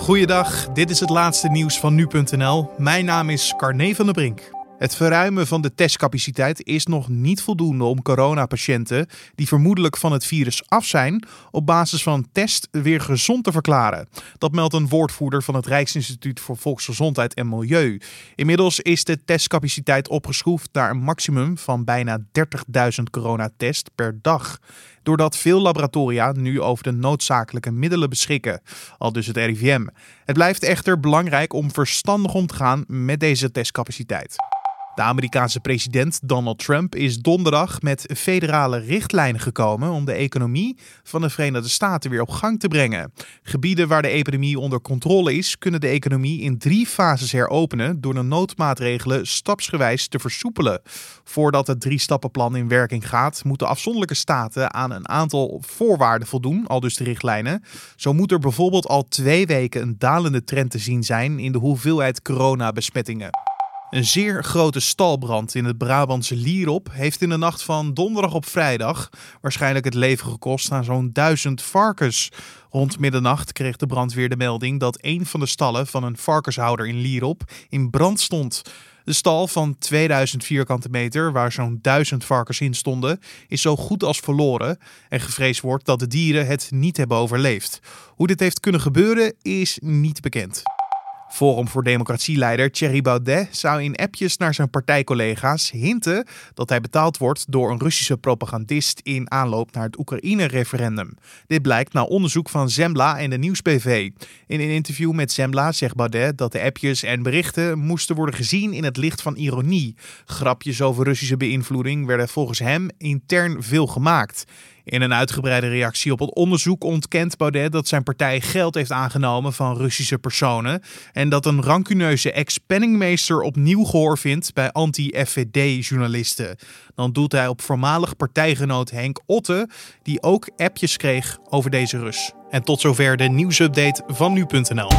Goeiedag, dit is het laatste nieuws van nu.nl. Mijn naam is Carne van der Brink. Het verruimen van de testcapaciteit is nog niet voldoende om coronapatiënten die vermoedelijk van het virus af zijn, op basis van test weer gezond te verklaren. Dat meldt een woordvoerder van het Rijksinstituut voor Volksgezondheid en Milieu. Inmiddels is de testcapaciteit opgeschroefd naar een maximum van bijna 30.000 coronatests per dag. Doordat veel laboratoria nu over de noodzakelijke middelen beschikken, al dus het RIVM. Het blijft echter belangrijk om verstandig om te gaan met deze testcapaciteit. De Amerikaanse president Donald Trump is donderdag met federale richtlijnen gekomen om de economie van de Verenigde Staten weer op gang te brengen. Gebieden waar de epidemie onder controle is, kunnen de economie in drie fases heropenen door de noodmaatregelen stapsgewijs te versoepelen. Voordat het drie-stappenplan in werking gaat, moeten afzonderlijke staten aan een aantal voorwaarden voldoen, al dus de richtlijnen. Zo moet er bijvoorbeeld al twee weken een dalende trend te zien zijn in de hoeveelheid coronabesmettingen. Een zeer grote stalbrand in het Brabantse Lierop heeft in de nacht van donderdag op vrijdag waarschijnlijk het leven gekost aan zo'n duizend varkens. Rond middernacht kreeg de brandweer de melding dat een van de stallen van een varkenshouder in Lierop in brand stond. De stal van 2000 vierkante meter, waar zo'n 1000 varkens in stonden, is zo goed als verloren en gevreesd wordt dat de dieren het niet hebben overleefd. Hoe dit heeft kunnen gebeuren is niet bekend. Forum voor Democratie-leider Thierry Baudet zou in appjes naar zijn partijcollega's hinten dat hij betaald wordt door een Russische propagandist in aanloop naar het Oekraïne-referendum. Dit blijkt na onderzoek van Zembla en de Nieuwsbv. In een interview met Zembla zegt Baudet dat de appjes en berichten moesten worden gezien in het licht van ironie. Grapjes over Russische beïnvloeding werden volgens hem intern veel gemaakt. In een uitgebreide reactie op het onderzoek ontkent Baudet dat zijn partij geld heeft aangenomen van Russische personen en dat een rancuneuze ex-penningmeester opnieuw gehoor vindt bij anti-FVD-journalisten. Dan doet hij op voormalig partijgenoot Henk Otte, die ook appjes kreeg over deze Rus. En tot zover de nieuwsupdate van nu.nl.